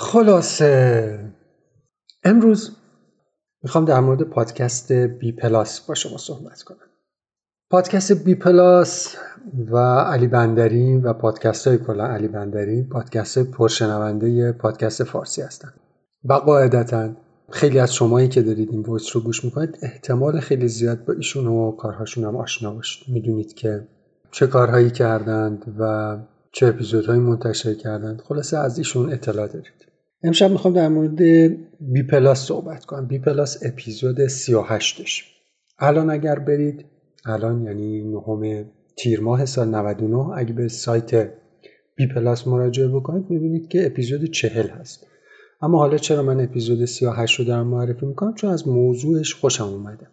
خلاصه. امروز می‌خوام در مورد پادکست بی پلاس با شما صحبت کنم. پادکست بی پلاس و علی بندری و پادکست های کلا علی بندری پادکست های پرشنونده پادکست فارسی هستن. و قاعدتا خیلی از شمایی که دارید این voice رو گوش می‌کنید احتمال خیلی زیاد با ایشون و کارهاشون هم آشنا باشید. می‌دونید که چه کارهایی کردند و چه اپیزودهایی منتشر کردند. خلاصه از ایشون اطلاع دارید. امشب می‌خوام در مورد بی پلاس صحبت کنم. بی پلاس اپیزود 38ش الان اگر برید الان یعنی نهم تیر ماه سال 99 اگه به سایت بی پلاس مراجعه بکنید می‌بینید که اپیزود 40 هست. اما حالا چرا من اپیزود 38 رو دارم معرفی می‌کنم؟ چون از موضوعش خوشم اومده.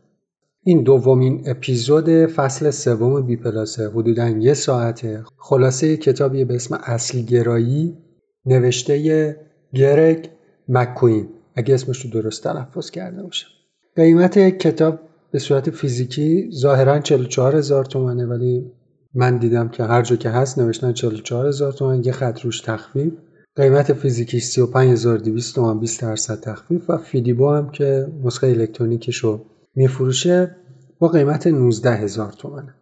این دومین اپیزود فصل سوم بی پلاسه. حدودا یه ساعته. خلاصه کتابی به اسم اصل گرایی نوشته گرگ مکوین اگه اسمش رو درست تلفظ کرده باشم. قیمت کتاب به صورت فیزیکی ظاهرا 44 هزار تومنه ولی من دیدم که هر جا که هست نوشتن 44 هزار تومن یه خط روش تخفیف. قیمت فیزیکی 35200 تومن 20 درصد تخفیف. و فیدیبو هم که نسخه الکترونیکش رو میفروشه با قیمت 19 هزار تومنه.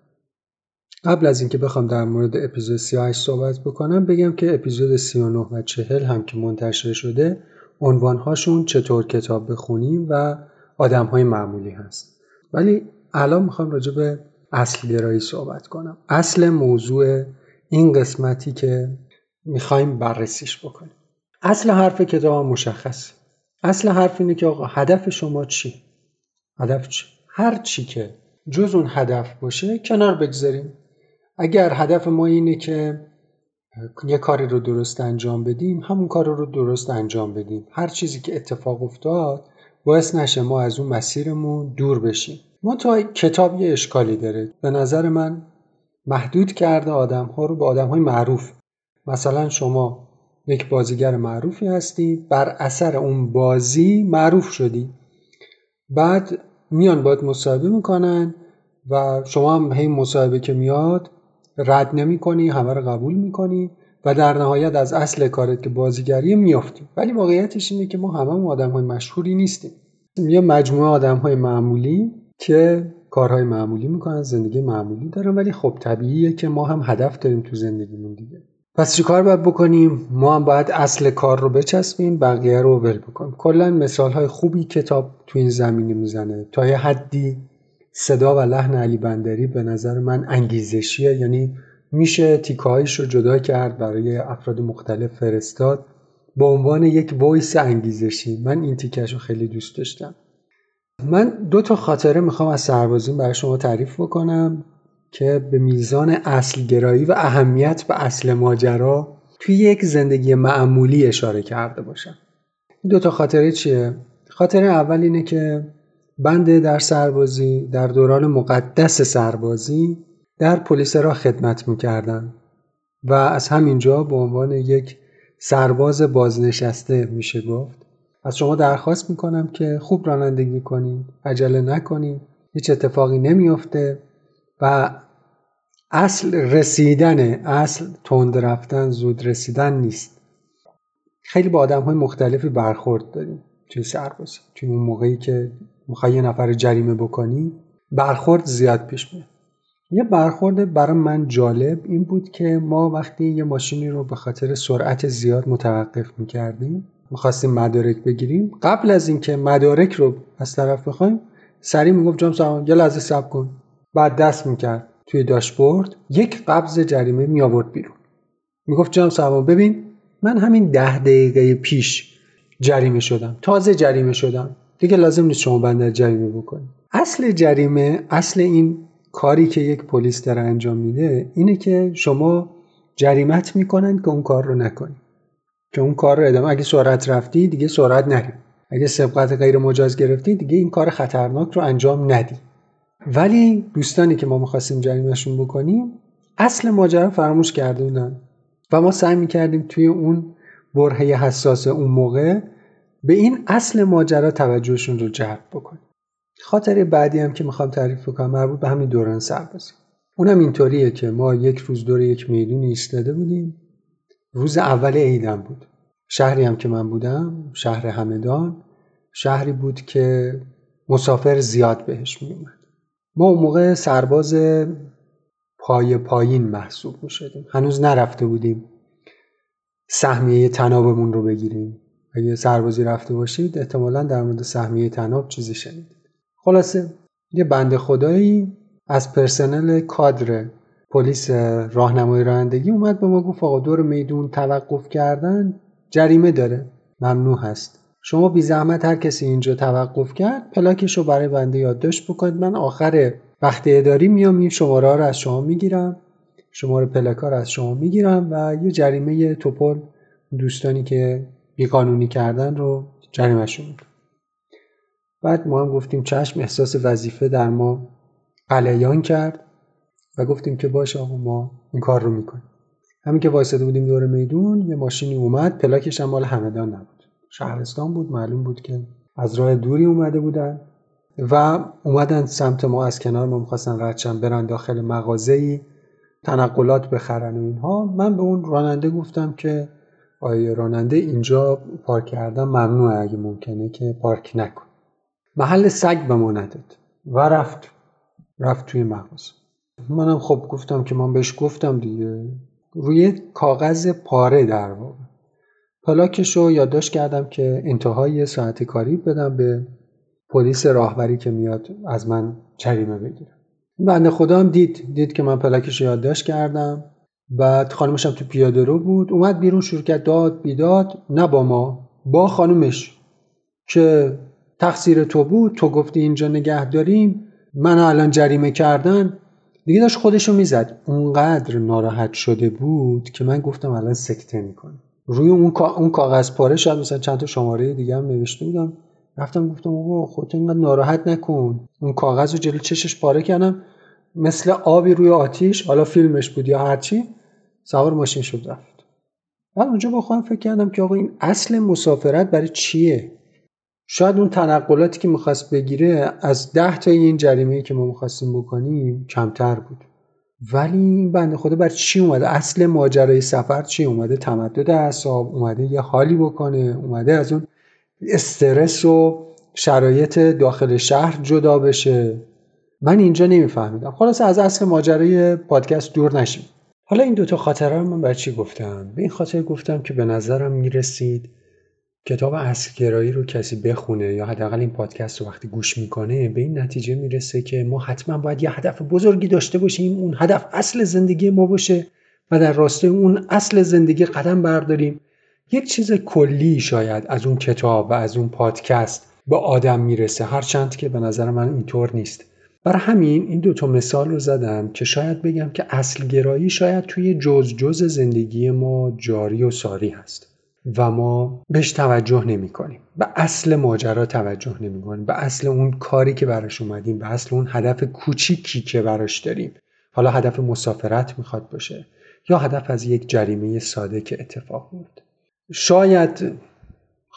قبل از اینکه بخوام در مورد اپیزود 38 صحبت بکنم بگم که اپیزود 39 و 40 هم که منتشر شده عنوانهاشون چطور کتاب بخونیم و آدم های معمولی هست. ولی الان می‌خوام راجع به اصل گرایی صحبت کنم. اصل موضوع این قسمتی که می‌خوایم بررسیش بکنیم. اصل حرف کتاب مشخص اصل حرف اینه که آقا هدف شما چی؟ هدف چی؟ هر چی که جز اون هدف باشه کنار بگذاریم. اگر هدف ما اینه که یه کاری رو درست انجام بدیم همون کار رو درست انجام بدیم. هر چیزی که اتفاق افتاد باعث نشه ما از اون مسیرمون دور بشیم. ما تا کتاب یه اشکالی داره. به نظر من محدود کرده آدم ها رو به آدم های معروف. مثلا شما یک بازیگر معروفی هستی بر اثر اون بازی معروف شدی. بعد میان باید مصاحبه می‌کنن و شما هم هی مصاحبه که میاد رد نمی کنی همه رو قبول می‌کنی و در نهایت از اصل کارت که بازیگری میافتی. ولی واقعیتش اینه که ما همه آدم های مشهوری نیستیم. یه مجموعه آدم های معمولی که کارهای معمولی می‌کنن زندگی معمولی دارن ولی خب طبیعیه که ما هم هدف داریم تو زندگیمون دیگه. پس چی کار باید بکنیم؟ ما هم باید اصل کار رو بچسبیم بقیه رو ول بکنیم. کلا مثال های خوبی کتاب تو این زمینه می‌زنه. تا یه حدی صدا و لحن علی بندری به نظر من انگیزشیه. یعنی میشه تیکایش رو جدا کرد برای افراد مختلف فرستاد به عنوان یک وایس انگیزشی. من این تیکش رو خیلی دوست داشتم. من دو تا خاطره می‌خوام از سربازیم برای شما تعریف بکنم که به میزان اصل گرایی و اهمیت به اصل ماجرا توی یک زندگی معمولی اشاره کرده باشم. دو تا خاطره چیه؟ خاطره اول اینه که بنده در سربازی در دوران مقدس سربازی در پلیس را خدمت می‌کردم و از همینجا به عنوان یک سرباز بازنشسته میشه گفت. از شما درخواست می‌کنم که خوب رانندگی کنید عجله نکنید هیچ اتفاقی نمیافته و اصل رسیدن اصل تند رفتن زود رسیدن نیست. خیلی با آدم های مختلفی برخورد داریم توی سربازی توی اون موقعی که می‌خوای یه نفر جریمه بکنی برخورد زیاد پیش میاد. یه برخورد برای من جالب این بود که ما وقتی یه ماشینی رو به خاطر سرعت زیاد متوقف می‌کردیم می‌خواستیم مدارک بگیریم. قبل از اینکه مدارک رو از طرف بخوایم سریع می‌گفت جام سامان یه لحظه صبر کن. بعد دست می‌کرد توی داشبورد یک قبض جریمه می آورد بیرون. می‌گفت جناب سامان ببین من همین ده دقیقه پیش جریمه شدم تازه جریمه شدم. دیگه لازم نیست شما بندر جریمه بکنید. اصل جریمه اصل این کاری که یک پلیس داره انجام میده اینه که شما جریمت می‌کنن که اون کار رو نکنی که اون کار رو ادامه اگه سرعت رفتی دیگه سرعت نری. اگه سبقت غیر مجاز گرفتی دیگه این کار خطرناک رو انجام ندی. ولی دوستانی که ما می‌خواستیم جریمهشون بکنیم اصل ماجرا فراموش کرده بودن. و ما سعی می‌کردیم توی اون برهه حساس اون موقع به این اصل ماجرا توجهشون رو جلب بکنیم. خاطر بعدی هم که می‌خوام تعریف بکنم مربوط به همین دوران سربازی. اونم اینطوریه که ما یک روز دور یک میدون ایستاده بودیم. روز اول عیدم بود. شهری هم که من بودم شهر همدان شهری بود که مسافر زیاد بهش می اومد ما اون موقع سرباز پای پایین محسوب می شدیم هنوز نرفته بودیم سهمیه تنابمون رو بگیریم. اگه سربازی رفته باشید احتمالا در مورد سهمیه تناب چیزی شنیدید. خلاصه یه بند خدایی از پرسنل کادر پلیس راهنمای رانندگی اومد به ما گفت آقا دور میدون توقف کردن جریمه داره. ممنوع هست. شما بی زحمت هر کسی اینجا توقف کرد پلاکش رو برای بنده یادداشت بکنید. من آخر وقت اداری میام این شماره رو از شما می‌گیرم. شماره پلاکار رو از شما می‌گیرم و یه جریمه توپل دوستانی که بیقانونی کردن رو جریمهشون میدم بعد ما هم گفتیم چشم احساس وظیفه در ما قلیان کرد و گفتیم که باشه آقا ما این کار رو می‌کنیم. همین که وایساده بودیم دور میدون یه ماشینی اومد پلاکش هم مال همدان نبود. شهرستان بود معلوم بود که از راه دوری اومده بودن و اومدن سمت ما از کنار ما می‌خواستن ردشن برن داخل مغازه‌ای تنقلات بخرن و اینها. من به اون راننده گفتم که آیه راننده اینجا پارک کردن ممنوعه؟ اگه ممکنه که پارک نکن. محل سگ به ما و رفت. رفت توی مغازه. منم خب گفتم که من بهش گفتم دیگه. روی کاغذ پاره در واقع. پلاکش رو یادداشت کردم که انتهای ساعت کاری بدم به پلیس راهبری که میاد از من جریمه بگیره. بنده خدا دید. دید که من پلاکش رو یادداشت کردم. بعد خانمش هم تو پیاده رو بود. اومد بیرون کرد داد بیداد. نه با ما با خانمش. که تقصیر تو بود تو گفتی اینجا نگه داریم. من الان جریمه کردن. دیگه داشت خودشو می‌زد. اونقدر ناراحت شده بود که من گفتم الان سکته می‌کنه روی اون اون کاغذ پاره شد مثلا چند تا شماره دیگه هم نوشته بودم. رفتم گفتم آقا خودت اینقدر ناراحت نکن. اون کاغذ رو جلو چشش پاره کردم. مثل آبی روی آتیش حالا فیلمش بود یا هرچی سوار ماشین شد رفت. بعد اونجا با خودم فکر کردم که آقا این اصل مسافرت برای چیه؟ شاید اون تنقلاتی که می‌خواست بگیره از ده تا این جریمه که ما می‌خواستیم بکنیم کمتر بود. ولی این بنده خدا بر چی اومده؟ اصل ماجرای سفر چی؟ اومده تمدد اعصاب اومده یه حالی بکنه اومده از اون استرس و شرایط داخل شهر جدا بشه. من اینجا نمیفهمیدم. خلاص از اصل ماجرای پادکست دور نشیم. حالا این دوتا خاطره من بر چی گفتم؟ به این خاطر گفتم که به نظرم می‌رسید کتاب اصلگرایی رو کسی بخونه یا حداقل این پادکست رو وقتی گوش می‌کنه به این نتیجه می‌رسه که ما حتما باید یه هدف بزرگی داشته باشیم اون هدف اصل زندگی ما باشه و در راستای اون اصل زندگی قدم برداریم. یک چیز کلی شاید از اون کتاب و از اون پادکست به آدم می‌رسه هرچند که به نظر من اینطور نیست. برای همین این دوتا مثال رو زدم که شاید بگم که اصلگرایی شاید توی جز جز زندگی ما جاری و ساری هست و ما بهش توجه نمی کنیم به اصل ماجرا توجه نمی کنیم به اصل اون کاری که براش اومدیم به اصل اون هدف کوچیکی که براش داریم. حالا هدف مسافرت می‌خواد باشه یا هدف از یک جریمه ساده که اتفاق میفته شاید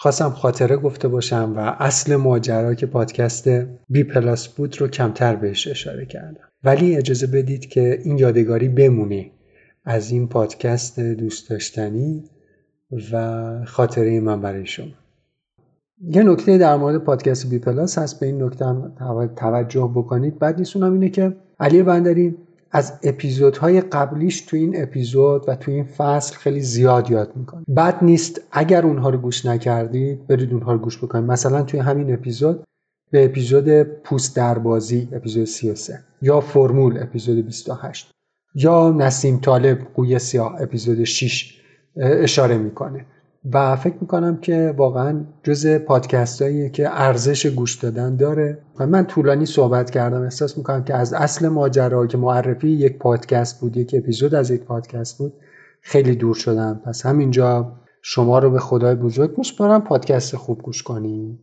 خواستم خاطره گفته باشم و اصل ماجرا که پادکست بی پلاس بود رو کمتر بهش اشاره کردم. ولی اجازه بدید که این یادگاری بمونه از این پادکست دوست داشتنی و خاطره من برای شما. یه نکته در مورد پادکست بی پلاس هست به این نکته توجه بکنید. بعد نیستونم اینه که علی بندری از اپیزودهای قبلیش تو این اپیزود و تو این فصل خیلی زیاد یاد می‌کنه. بد نیست اگر اونها رو گوش نکردید برید اونها رو گوش بکنید. مثلا توی همین اپیزود به اپیزود پوست دربازی اپیزود 33 یا فرمول اپیزود 28 یا نسیم طالب قوی سیاه اپیزود 6 اشاره می‌کنه. و فکر می‌کنم که واقعا جز پادکست هایی که ارزش گوش دادن داره. و من طولانی صحبت کردم. احساس می‌کنم که از اصل ماجرا که معرفی یک پادکست بود یک اپیزود از یک پادکست بود خیلی دور شدم. پس همینجا شما رو به خدای بزرگ میسپارم پادکست خوب گوش کنیم